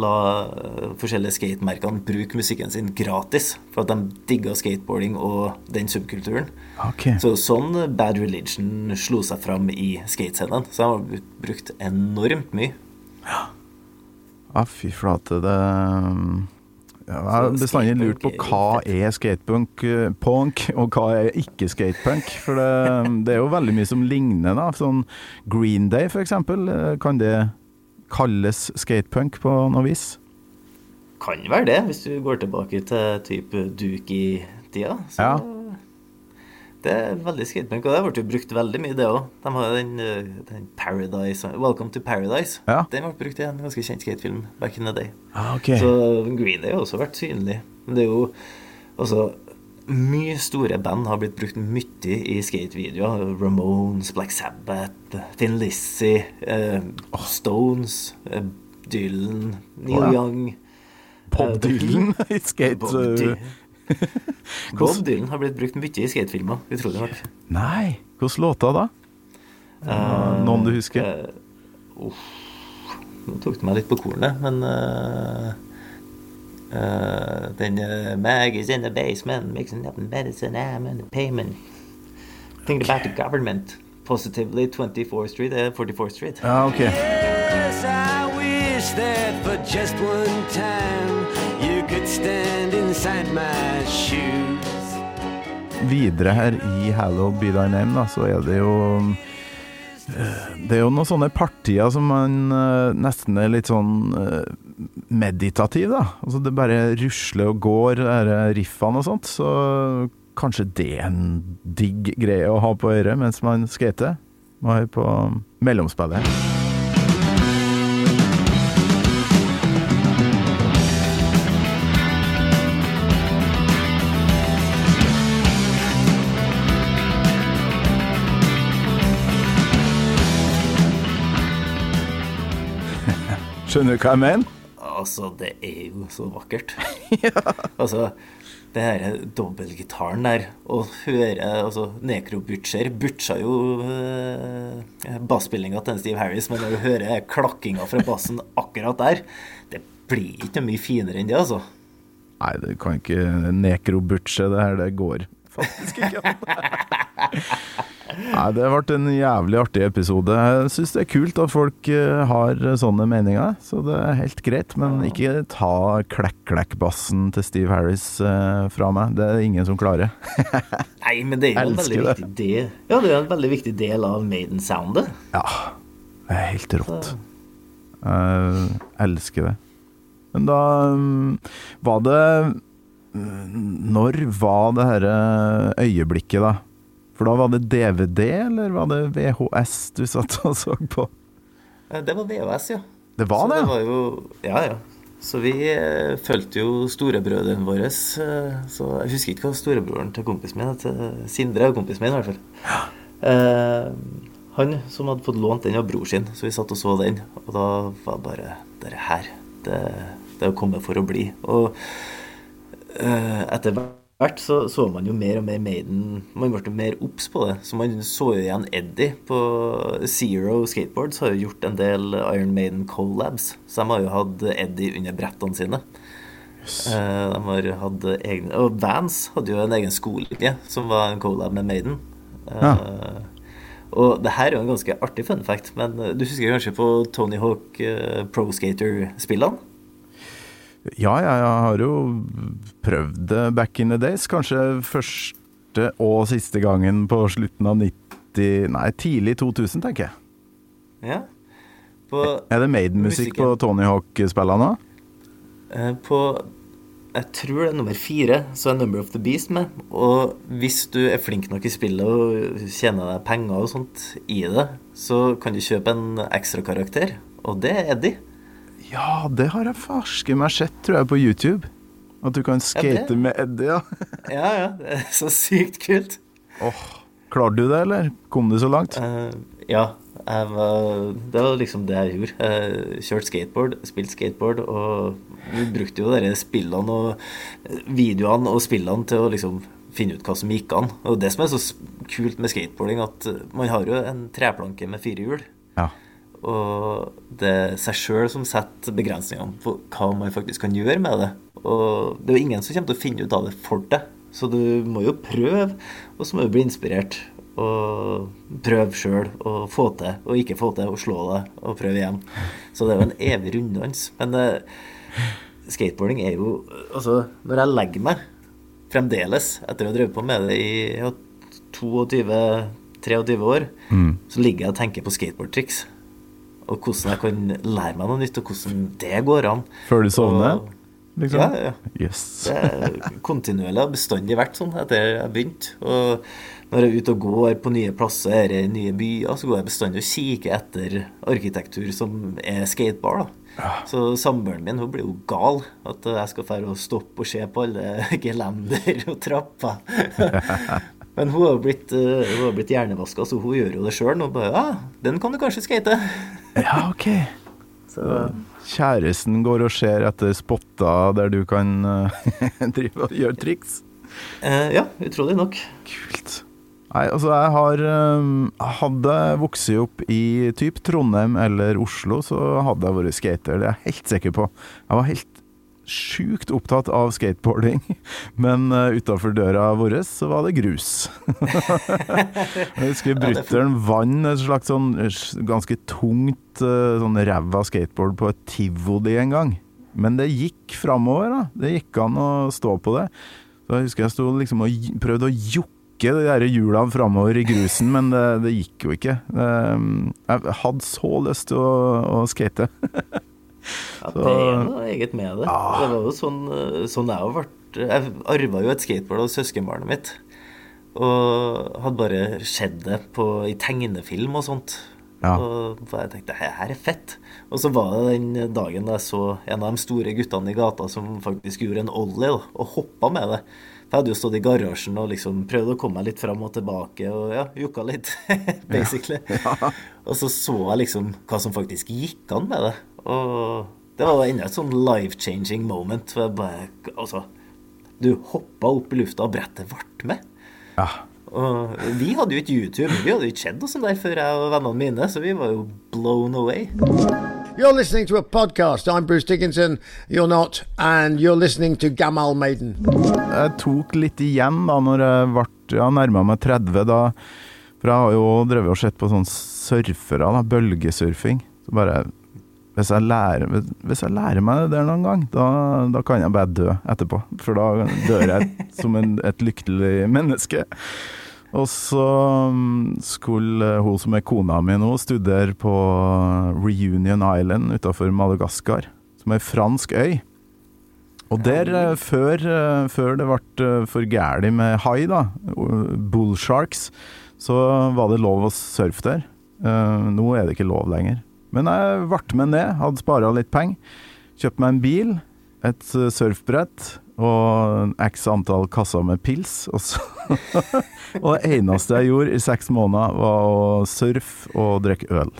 la eh, forskjellige skatemerkene bruke musikken sin gratis, for at de digga skateboarding og den subkulturen. Okay. Så sånn Bad Religion slo seg fram i skatescenen. Så de har brukt enormt mye. Ja, fy flate, det ja, Jeg har bestandig lurt på hva er skatepunk, eh, punk, og hva er ikke skatepunk. For det, det er jo veldig mye som ligner, da. Sånn Green Day, for eksempel. eh, Kan det kalles skatepunk på noe vis? Kan være det, hvis du går tilbake til type Dookie-tida. Så Ja. Det er veldig skatepunk. Og det ble jo brukt veldig mye, det òg. De har den, eh, den Paradise Welcome to Paradise. Ja. Den ble brukt i en ganske kjent skatefilm back in the day. Ah, okay. Så Green Day har også vært synlig. Men det er jo altså Mye store band har blitt brukt mye i skatevideoer. Ramones, Black Sabbath, Thin Lizzie, eh, Stones, eh, Dylan, Neil oh, ja. Young Bob eh, Dylan i skate... Bob, eh, Dy Bob Dylan har blitt brukt mye i skatefilmer, utrolig nok. Nei, hvilke låter da? Uh, Noen du husker? Uh, uh, Nå tok du meg litt på kornet, men eh, eh, Den uh, Mag is in the basement, mixing up medicine, I'm in the payment. Thinking about the government. Positively 24th Street, eh, 44th Street. Ah, okay. Yes, I wish that for just one time you could stand inside my shoes. Videre her i Hallow Be Thy Name, da, så er det jo eh, Det er jo noen sånne partier som man eh, nesten er litt sånn eh, meditativ, da. Altså det bare rusler og går, de riffene og sånt. Så kanskje det er en digg greie å ha på øret mens man skater. Må høre på mellomspillet. Skjønner du hva jeg mener? Altså, det er jo så vakkert. ja. Altså, det her dobbeltgitaren der, og høre altså, Necro Butcher Butcha jo eh, basspillinga til Steve Harris, men når du hører klakkinga fra bassen akkurat der, det blir ikke mye finere enn det, altså. Nei, det kan ikke nekrobutche det her, det går faktisk ikke. Nei, Det ble en jævlig artig episode. Jeg syns det er kult at folk eh, har sånne meninger, så det er helt greit. Men ikke ta klekk-klekk-bassen til Steve Harris eh, fra meg. Det er det ingen som klarer. Nei, men det er jo en veldig det. viktig del Ja, det er en veldig viktig del av Maiden-soundet. Ja, det er helt rått. Jeg elsker det. Men da mm, var det mm, Når var det herre øyeblikket, da? For da var det DVD, eller var det VHS du satt og så på? Eh, Det var VHS, ja. Det var så det, det var jo, ja, ja. Så vi eh, fulgte jo storebrødrene våre. eh, Så jeg husker ikke hva storebroren til kompisen min het. Sindre er kompisen min, i hvert fall. Eh, han som hadde fått lånt den av bror sin, så vi satt og så den. Og da var bare det her Det, det er å komme for å bli. Og eh, etter hvert så, så man jo mer og mer Maiden Man ble mer obs på det. Så man så jo igjen Eddie på Zero Skateboards har jo gjort en del Iron Maiden collabs. Så de har jo hatt Eddie under brettene sine. Yes. de har hatt egne Og Vans hadde jo en egen skole som var en collab med Maiden. Eh, Og det her er jo en ganske artig fun fact, men eh, du husker kanskje på Tony Hawk uh, Pro Skater-spillene? Ja, ja, jeg har jo prøvd det back in the days. Kanskje første og siste gangen på slutten av 90 Nei, tidlig 2000, tenker jeg. Ja. På, Er det Maiden-musikk på Tony Hawk-spillene nå? eh, på jeg tror det er nummer fire, så er Number of the Beast med. Og hvis du er flink nok i spillet og tjener deg penger og sånt i det, så kan du kjøpe en ekstra karakter, og det er Eddie. Ja, det har jeg farske meg sett, tror jeg, på YouTube. At du kan skate ja, med Eddie, ja. Ja, ja, det er så sykt kult. Åh, klarte du det, eller? Kom du så langt? Uh, ja, var, det var liksom det jeg gjorde. Jeg kjørte skateboard, spilte skateboard, og vi brukte jo dere spillene og videoene og spillene til å liksom finne ut hva som gikk an. Og det som er så kult med skateboarding, at man har jo en treplanke med fire hjul. Ja. Og det er seg sjøl som setter begrensningene på hva man faktisk kan gjøre med det. Og det er jo ingen som kommer til å finne ut av det for deg. Så du må jo prøve, og så må du bli inspirert. Og prøve sjøl å få til, og ikke få til, og slå deg, og prøve igjen. Så det er jo en evig runddans. Men eh, skateboarding er jo Altså, når jeg legger meg fremdeles, etter å ha drevet på med det i ja, 22-23 år, så ligger jeg og tenker på skateboardtriks. Og hvordan jeg kan lære meg noe nytt, og hvordan det går an. Før du sovner? Og- Liksom? Ja, ja. Yes. Det er kontinuerlig har bestandig vært sånn etter jeg begynte. Og når jeg er ute og går på nye plasser i nye byer, så går jeg bestandig og kikker etter arkitektur som er skatebar. da. Så samboeren min hun blir jo gal. At jeg skal fære og stoppe og se på alle gelender og trapper. Men hun har blitt, eh, hun har blitt hjernevaska, så hun gjør jo det sjøl. Og bare Ja, den kan du kanskje skate. Ja, ok. Så Kjæresten går og ser etter spotter der du kan eh, drive og gjøre triks. eh, ja, utrolig nok. Kult. Nei, altså jeg har um, Hadde jeg vokst opp i typ Trondheim eller Oslo, så hadde jeg vært skater. Det er jeg helt sikker på. Jeg var helt sjukt opptatt av skateboarding, men uh, utafor døra vår så var det grus. jeg husker brutter'n vant et slags sånn eh, ganske tungt uh, sånn ræva skateboard på et tivoli en gang. Men det gikk framover, da. Det gikk an å stå på det. Så jeg husker jeg sto liksom og prøvde å jokke de der hjulene framover i grusen, men det, det gikk jo ikke. Um, Jeg hadde så lyst til å, å skate. Ja, det er noe eget med det. Ja. Det var jo sånn, eh, sånn jeg har vært Jeg arva jo et skateboard av søskenbarnet mitt. Og hadde bare sett det på, i tegnefilm og sånt. Ja. Og jeg tenkte her er fett. Og så var det den dagen da jeg så en av de store guttene i gata som faktisk gjorde en ollie da, og hoppa med det. For jeg hadde jo stått i garasjen og liksom prøvd å komme meg litt fram og tilbake og ja, jukka litt, basically. Og så så jeg liksom hva som faktisk gikk an med det. Og det var enda et sånn life-changing moment. For jeg bare Altså, du hoppa opp i lufta, og brettet ble med. Ja. Og vi hadde jo ikke YouTube, vi hadde jo ikke sett noe sånt der før jeg og vennene mine, så vi var jo blown away. You're listening to a podcast. I'm Bruce Dickinson. You're not. And you're listening to Gamal Maiden. Jeg tok litt igjen da når jeg ble ja, nærma meg 30. Da For jeg har jo drevet og sett på sånne surfere, da, bølgesurfing. Så bare hvis jeg, lærer, hvis jeg lærer meg det der noen gang, da, da kan jeg bare dø etterpå. For da dør jeg som en, et lykkelig menneske. Og så mm, skulle hun som er kona mi nå, studere på Reunion Island utafor Madagaskar, som er ei fransk øy. Og der, eh, før, eh, før det ble eh, for gæli med hai, da, bullsharks, så var det lov å surfe der. Nå er det ikke lov lenger. Men jeg ble med ned, hadde spara litt penger. Kjøpt meg en bil, et eh, surfbrett og x antall kasser med pils. Og, så og det eneste jeg gjorde i seks måneder, var å surfe og drikke øl.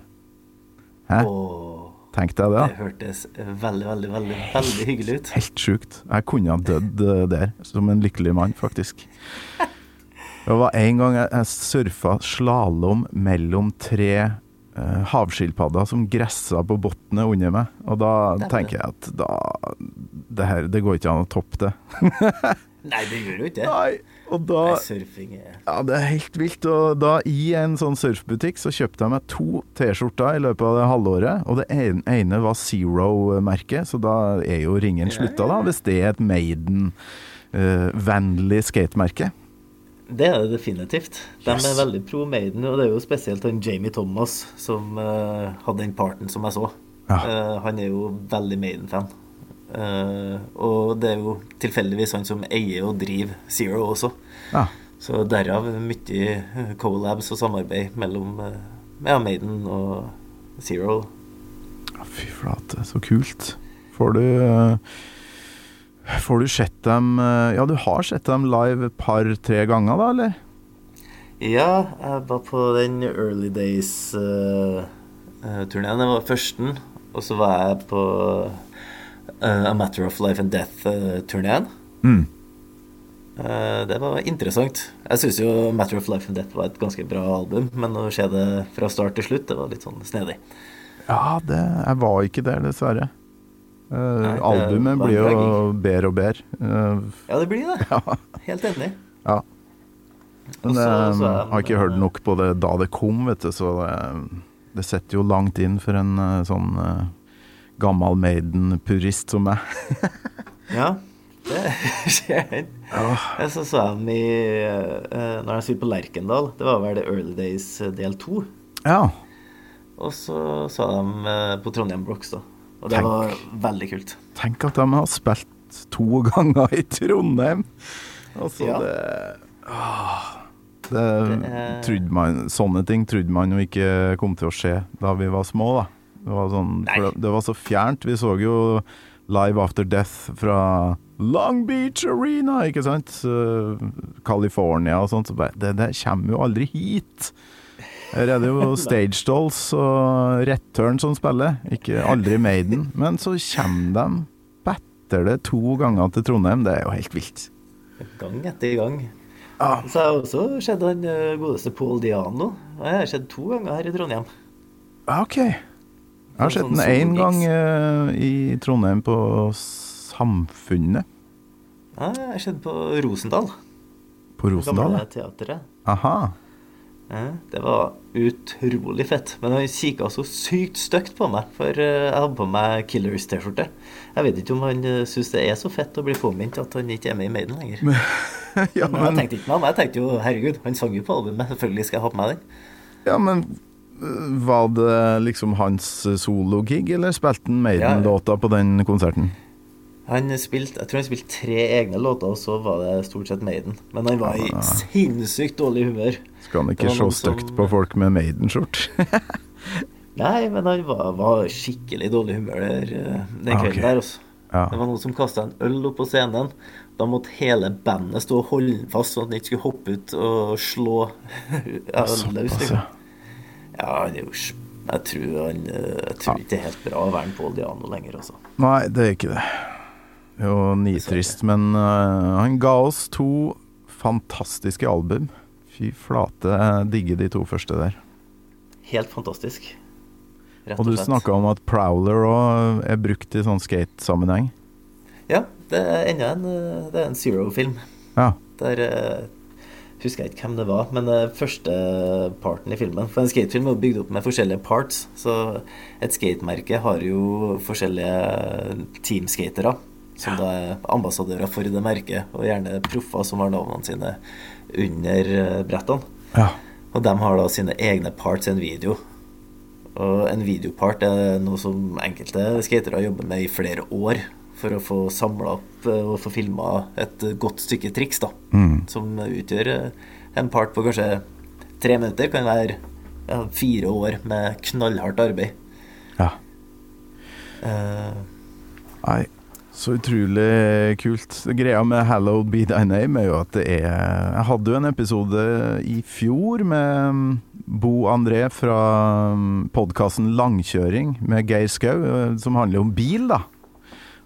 Hæ? Åh, Tenk deg det. det hørtes veldig, veldig, veldig, veldig hyggelig ut. Helt sjukt. Jeg kunne ha dødd eh, der, som en lykkelig mann, faktisk. Det var en gang jeg, surfa slalåm mellom tre havskilpadder som gressa på bunnen under meg. Og da tenker jeg at da det, her, det går ikke an å toppe det. Nei, det gjør jo ikke det. Nei, og da Nei, surfing er Ja, det er helt vilt. Og da i en sånn surfbutikk så kjøpte jeg meg to T-skjorter i løpet av det halvåret. Og det ene, ene var Zero-merket, så da er jo ringen slutta, da. Hvis det er et Maiden-vennlig skatemerke. Det er det definitivt. De Yes. er veldig pro Maiden, og det er jo spesielt han Jamie Thomas som uh, hadde den parten som jeg så. Ja. Uh, han er jo veldig Maiden-fan. Uh, og det er jo tilfeldigvis han som eier og driver Zero også. Ja. Så derav mye collabs og samarbeid mellom ja, Maiden og Zero. Fy flate, så kult. Får du Får du sett dem eh, Ja, du har sett dem live et par-tre ganger, da, eller? Ja, jeg var på den Early Days-turneen. det var førsten. Og så var jeg på uh, A Matter of Life and Death-turneen. Mm. det var interessant. Jeg syns jo Matter of Life and Death var et ganske bra album, men å se det fra start til slutt, det var litt sånn snedig. Ja, det, jeg var ikke der, dessverre. Eh, Nei, det albumet blir jo bedre og bedre. Uh, Ja, det blir det. Helt enig. ja. Men så- eh, så er jeg har ikke hørt nok på det da det kom, vet du, så det, det setter jo langt inn for en eh, sånn uh, gammel Maiden-purist som meg. Ja, det skjer den. Jeg så så han i uh, Når han spilte på Lerkendal. Det var vel det Early Days eh, del to. Ja. Og så sa de eh, på Trondheim Blocks, da. Og det Tenk. var veldig kult. Tenk at de har spilt to ganger i Trondheim. Altså, Ja. det åh, Det, Det er- man Sånne ting trodde man jo ikke kom til å skje da vi var små, da. Det var, sånn, det, det var så fjernt. Vi så jo Live After Death fra Long Beach Arena, ikke sant? California og sånt. Så bare, det, det kommer jo aldri hit. Her er det jo Stage Dolls og Return som spiller, ikke aldri Maiden. Men så kommer de batter det to ganger til Trondheim. Det er jo helt vilt. Gang etter gang. Ja. Så har jeg også sett han eh, godeste Paul Diano. Jeg har sett to ganger her i Trondheim. OK. Jeg har sett Sånn den én gang eh, i Trondheim på Samfunnet. Jeg har sett på Rosendal. På Rosendal. Gamle teatret. Aha. Ja, det var utrolig fett. Men han kikka så sykt stygt på meg, for eh, jeg hadde på meg Killers-T-skjorte. Jeg vet ikke om han uh, syns det er så fett å bli påminnet at han ikke er med i Maiden lenger. ja, Men jeg tenkte ikke meg om. Jeg tenkte jo herregud, han sang jo på albumet, selvfølgelig skal jeg ha på meg den. ja, men øh, var det liksom hans sologig, eller spilte han Maiden-låta på den konserten? Han spilte, Jeg tror han spilte tre egne låter, og så var det stort sett Maiden. Men han var i Ja. sinnssykt dårlig humør. Han Det ikke se stygt på folk med Maiden-skjorte? Nei, men han var, var skikkelig dårlig humør der, eh, den Ah, kvelden ok. der. Også. Ja. Det var noen som kasta en øl opp på scenen. Da måtte hele bandet stå og holde fast, sånn at den ikke skulle hoppe ut og slå ølen løs. Liksom. ja. Ja, han er jo Jeg tror, han, eh, jeg tror ikke det er helt bra å være Paul Diano lenger, altså. Nei, det er ikke det. Det Jo, nitrist, men uh, han ga oss to fantastiske album. Fy flate, jeg digger de to første der. Helt fantastisk. Rett Og du slett. snakka om at Prowler òg er brukt i sånn skate-sammenheng. Ja, det er enda en, eh, det er en Zero-film. Ja. Der eh, husker jeg ikke hvem det var, men uh, første parten i filmen. For en skatefilm er bygd opp med forskjellige parts, så et skatemerke har jo forskjellige teamskatere. Som da er ambassadører for det merket, og gjerne proffer som har navnene sine under eh, brettene. Ja. Og de har da sine egne parts i en video. Og en videopart er noe som enkelte skatere jobber med i flere år for å få samla opp eh, og få filma et godt stykke triks, da. Som utgjør eh, en part på kanskje tre minutter. Kan være ja, fire år med knallhardt arbeid. ja. Uh, Nei, så utrolig kult. Greia med 'Hallowed Be Thy Name' er jo at det er Jeg hadde jo en episode i fjor med mm, Bo André fra podkasten Langkjøring med Geir Skau, eh, som handler om bil, da.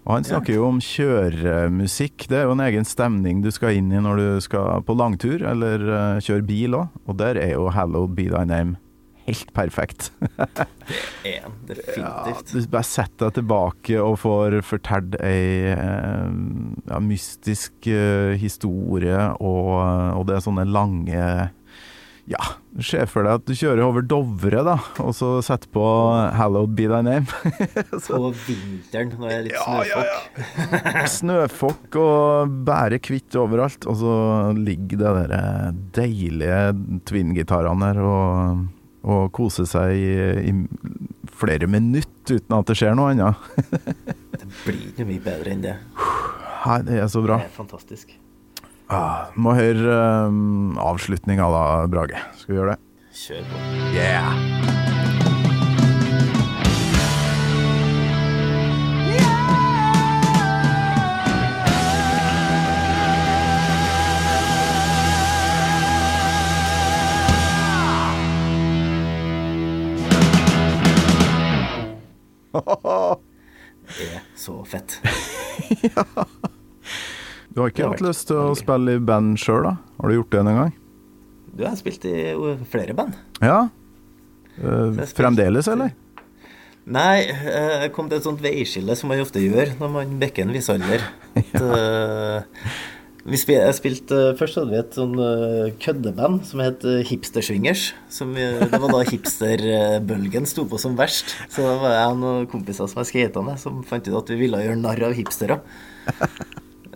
Og han snakker jo om kjøremusikk. Det er jo en egen stemning du skal inn i når du skal på langtur, eller eh, kjøre bil òg. Og der er jo 'Hallowed Be Thy Name' helt perfekt. en, Ja, definitivt. du bare setter deg tilbake og får fortalt ei eh, ja, mystisk eh, historie, og, og det er sånne lange Ja, du ser for deg at du kjører over Dovre, da, og så setter på 'Hallowed Be Thy Name'. På vinteren når det er litt snøfokk. Snøfokk og bære kvitt overalt, og så ligger det de deilige twin-gitarene der og, og kose seg i, i flere minutter uten at det skjer noe annet. Det blir ikke mye bedre enn det. Nei, det er så bra. Det er fantastisk. Ah, må høre um, avslutninga da, Brage. Skal vi gjøre det? Kjør på. Yeah! Det er så fett. Du har ikke hatt lyst til å spille i band sjøl, da? Har du gjort det en gang? Du har spilt i flere band. Ja? Uh, fremdeles, eller? Nei, eh, jeg kom til et sånt veiskille som man ofte gjør når man bekker en viss alder. At, eh, spil, jeg spilte, Først hadde vi et sånn eh, køddeband som het eh, Hipsterswingers. Som, det var da hipsterbølgen sto på som verst. Så da var jeg og noen kompiser som jeg skata med, som fant ut at vi ville gjøre narr av hipstere.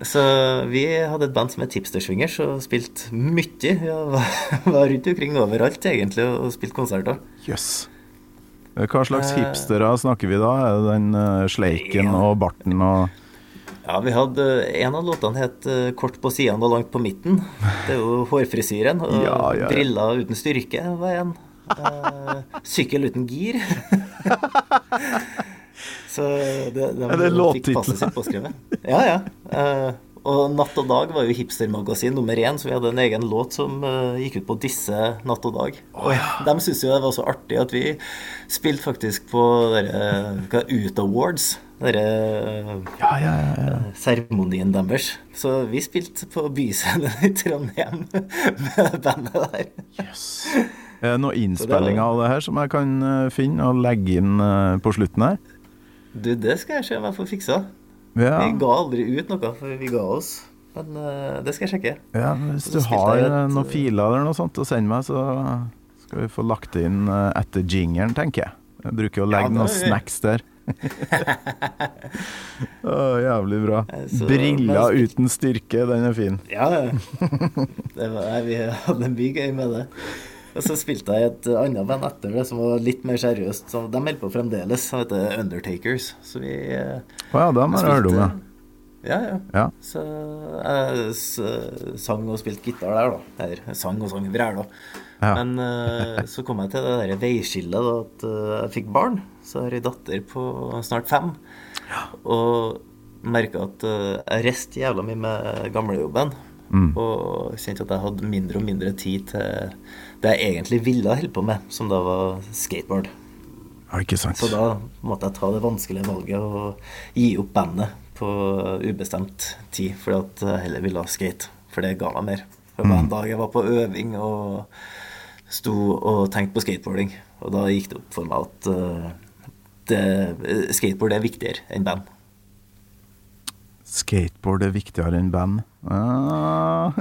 Så vi hadde et band som het Hipsterswingers og spilte mye. Vi var, rundt omkring overalt egentlig og spilte konserter. Yes. Hva slags Eh. hipstere snakker vi da? Er det den eh, sleiken Ja. og barten og Ja, vi hadde En av låtene het eh, 'Kort på sidene og langt på midten'. Det er jo hårfrisyren. Og Ja, ja, ja. briller uten styrke var en. Eh, sykkel uten gir. Så det, de Er det låttitler? Ja, ja. Eh, og 'Natt og dag' var jo hipstermagasin nummer én, så vi hadde en egen låt som uh, gikk ut på disse natt og dag. Og de syntes jo det var så artig at vi spilte faktisk på dere, hva, Ut Awards. Dere Ja, ja, ja. ja. seremonien deres. Så vi spilte på Byscenen i Trondheim med bandet der. Yes. Er det noen innspillinger av det her som jeg kan eh, finne og legge inn eh, på slutten her? Du, det skal jeg se om jeg får fiksa. Ja, Vi ga aldri ut noe før vi ga oss. Men eh, det skal jeg sjekke. ja hvis du har et, eh, noen eh, filer eller noe sånt å sende meg, så skal vi få lagt det inn eh, etter jingeren, tenker jeg. Jeg bruker å legge ja, noen snacks der. Å, jævlig bra. Eh, så- Briller men- uten styrke, den er fin. Ja, det var, jeg, vi hadde mye gøy med det. Og så spilte jeg et annet band etter det som var litt mer seriøst. Så de holder på fremdeles. Det heter Undertakers. Så vi Å oh, ja, dem har jeg hørt om, ja. Ja, ja. ja. Så jeg sang og spilte gitar der, da. Eller sang og sang vræla. Ja. Men uh, så kom jeg til det der veiskillet da, at uh, jeg fikk barn. Så har jeg ei datter på snart fem. Og merka at uh, jeg reiste jævla mye med gamlejobben. Mm. Og kjente at jeg hadde mindre og mindre tid til det jeg egentlig ville holde på med, som da var skateboard. ja, ikke sant. Så da måtte jeg ta det vanskelige valget og gi opp bandet på ubestemt tid, fordi at jeg heller ville ha skate. For det ga meg mer. Det var en dag jeg var på øving og sto og tenkte på skateboarding, og da gikk det opp for meg at uh, det, skateboard er viktigere enn band. Skateboard er viktigere enn band. Ah.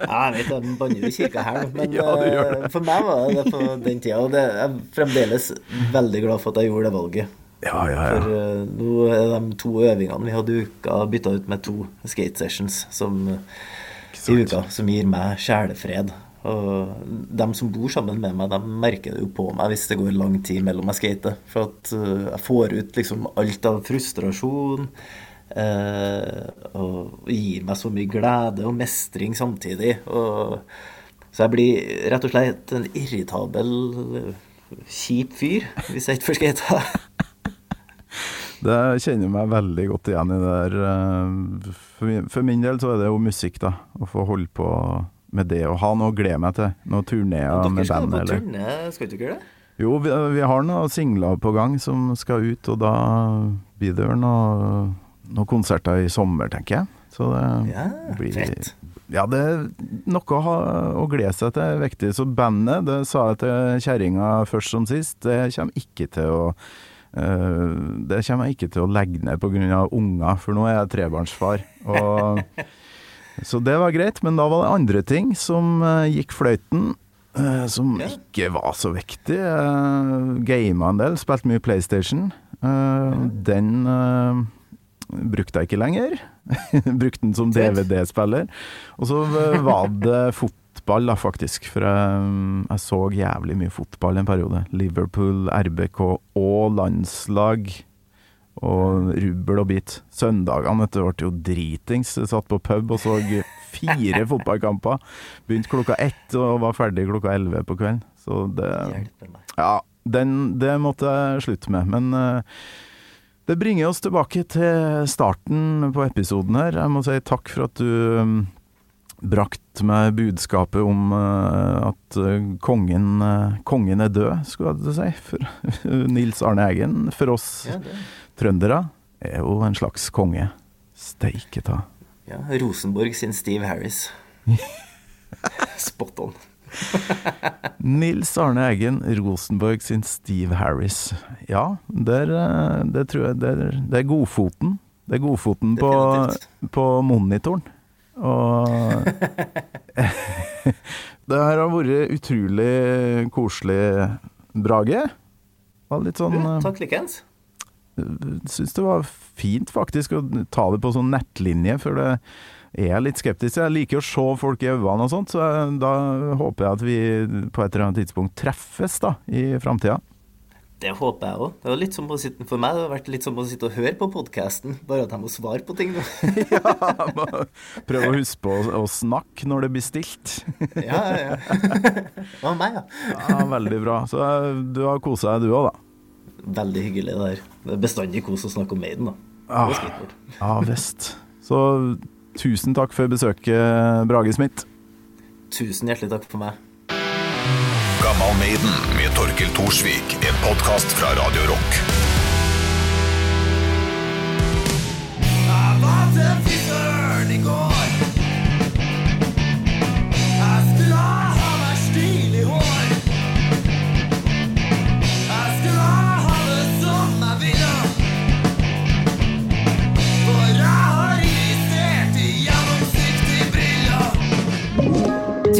Ja, jeg vet jeg banner jo kirka her, men Ja, eh, for meg var det det på den tida. Og det, jeg er fremdeles veldig glad for at jeg gjorde det valget. Ja, ja, For ja. eh, nå er de to øvingene vi hadde i uka, bytta ut med to skate sessions som, i uka, som gir meg sjelefred. Og de som bor sammen med meg, de merker det jo på meg hvis det går lang tid mellom jeg skater. For at eh, jeg får ut liksom alt av frustrasjon. eh, og gir meg så mye glede og mestring samtidig. Og, så jeg blir rett og slett en irritabel, eh, kjip fyr hvis jeg ikke får skata. Det kjenner meg veldig godt igjen i det der. For min, for min del så er det jo musikk, da. Å få holde på med det å ha noe å glede meg til. Noen turneer Dere skal på turné, skal ikke det? Jo, vi, vi har noen singler på gang som skal ut, og da blir det noen noe konserter i sommer, tenker jeg. Så det Ja, blir fett. Ja, det er noe å, ha, å glede seg til, er viktig. Så bandet, det sa jeg til kjerringa først som sist, det kommer ikke til å eh, det kommer jeg ikke til å legge ned pga. unger, for nå er jeg trebarnsfar. Og, så det var greit, men da var det andre ting som eh, gikk fløyten. eh, som ikke var så viktig. Uh, Gama en del, spilte mye PlayStation. Eh, Den eh, brukte jeg ikke lenger. brukte den som DVD-spiller. Og så eh, var det fotball, da, faktisk. For jeg, jeg så jævlig mye fotball en periode. Liverpool, RBK og landslag. Og rubbel og bit. Søndagene vet du, ble jo dritings. Satt på pub og så fire fotballkamper. Begynte klokka ett og var ferdig klokka elleve på kvelden. Så det Ja, den, det måtte jeg slutte med. Men uh, det bringer oss tilbake til starten på episoden her. Jeg må si takk for at du um, brakte meg budskapet om uh, at eh, kongen, uh, kongen er død, skulle jeg si. For Nils Arne Eggen, for oss Ja, det. Trøndere, er jo en slags konge. Steike ta. ja, Rosenborg sin Steve Harris. Spot on. Nils Arne Eggen, Rosenborg sin Steve Harris. Ja, der, eh, det tror jeg det er, det er godfoten. Det er godfoten på, på monitoren. Og Det her har vært utrolig koselig, Brage. Var litt sånn Ja, eh, takk likeens. Syns det var fint faktisk å ta det på sånn nettlinje, for det er litt skeptisk. Jeg liker å se folk i øynene og sånt, så jeg, da håper jeg at vi på et eller annet tidspunkt treffes da, i framtida. Det håper jeg òg. Det var litt som å sitte, for meg det har vært litt som å sitte og høre på podkasten, bare at jeg må svare på ting nå. Prøv å huske på å, å snakke når det blir stilt. Ja, ja, ja. Det var meg, ja. Ja, veldig bra. Så eh, du har kosa deg du òg, da. Veldig hyggelig det der. Det er bestandig kos å snakke om Maiden, da. Ah. Ja visst. Så tusen takk for besøket, Brage Smith. Tusen hjertelig takk for meg. Gammal Maiden med Torkel Thorsvik, en podkast fra Radio Rock. I var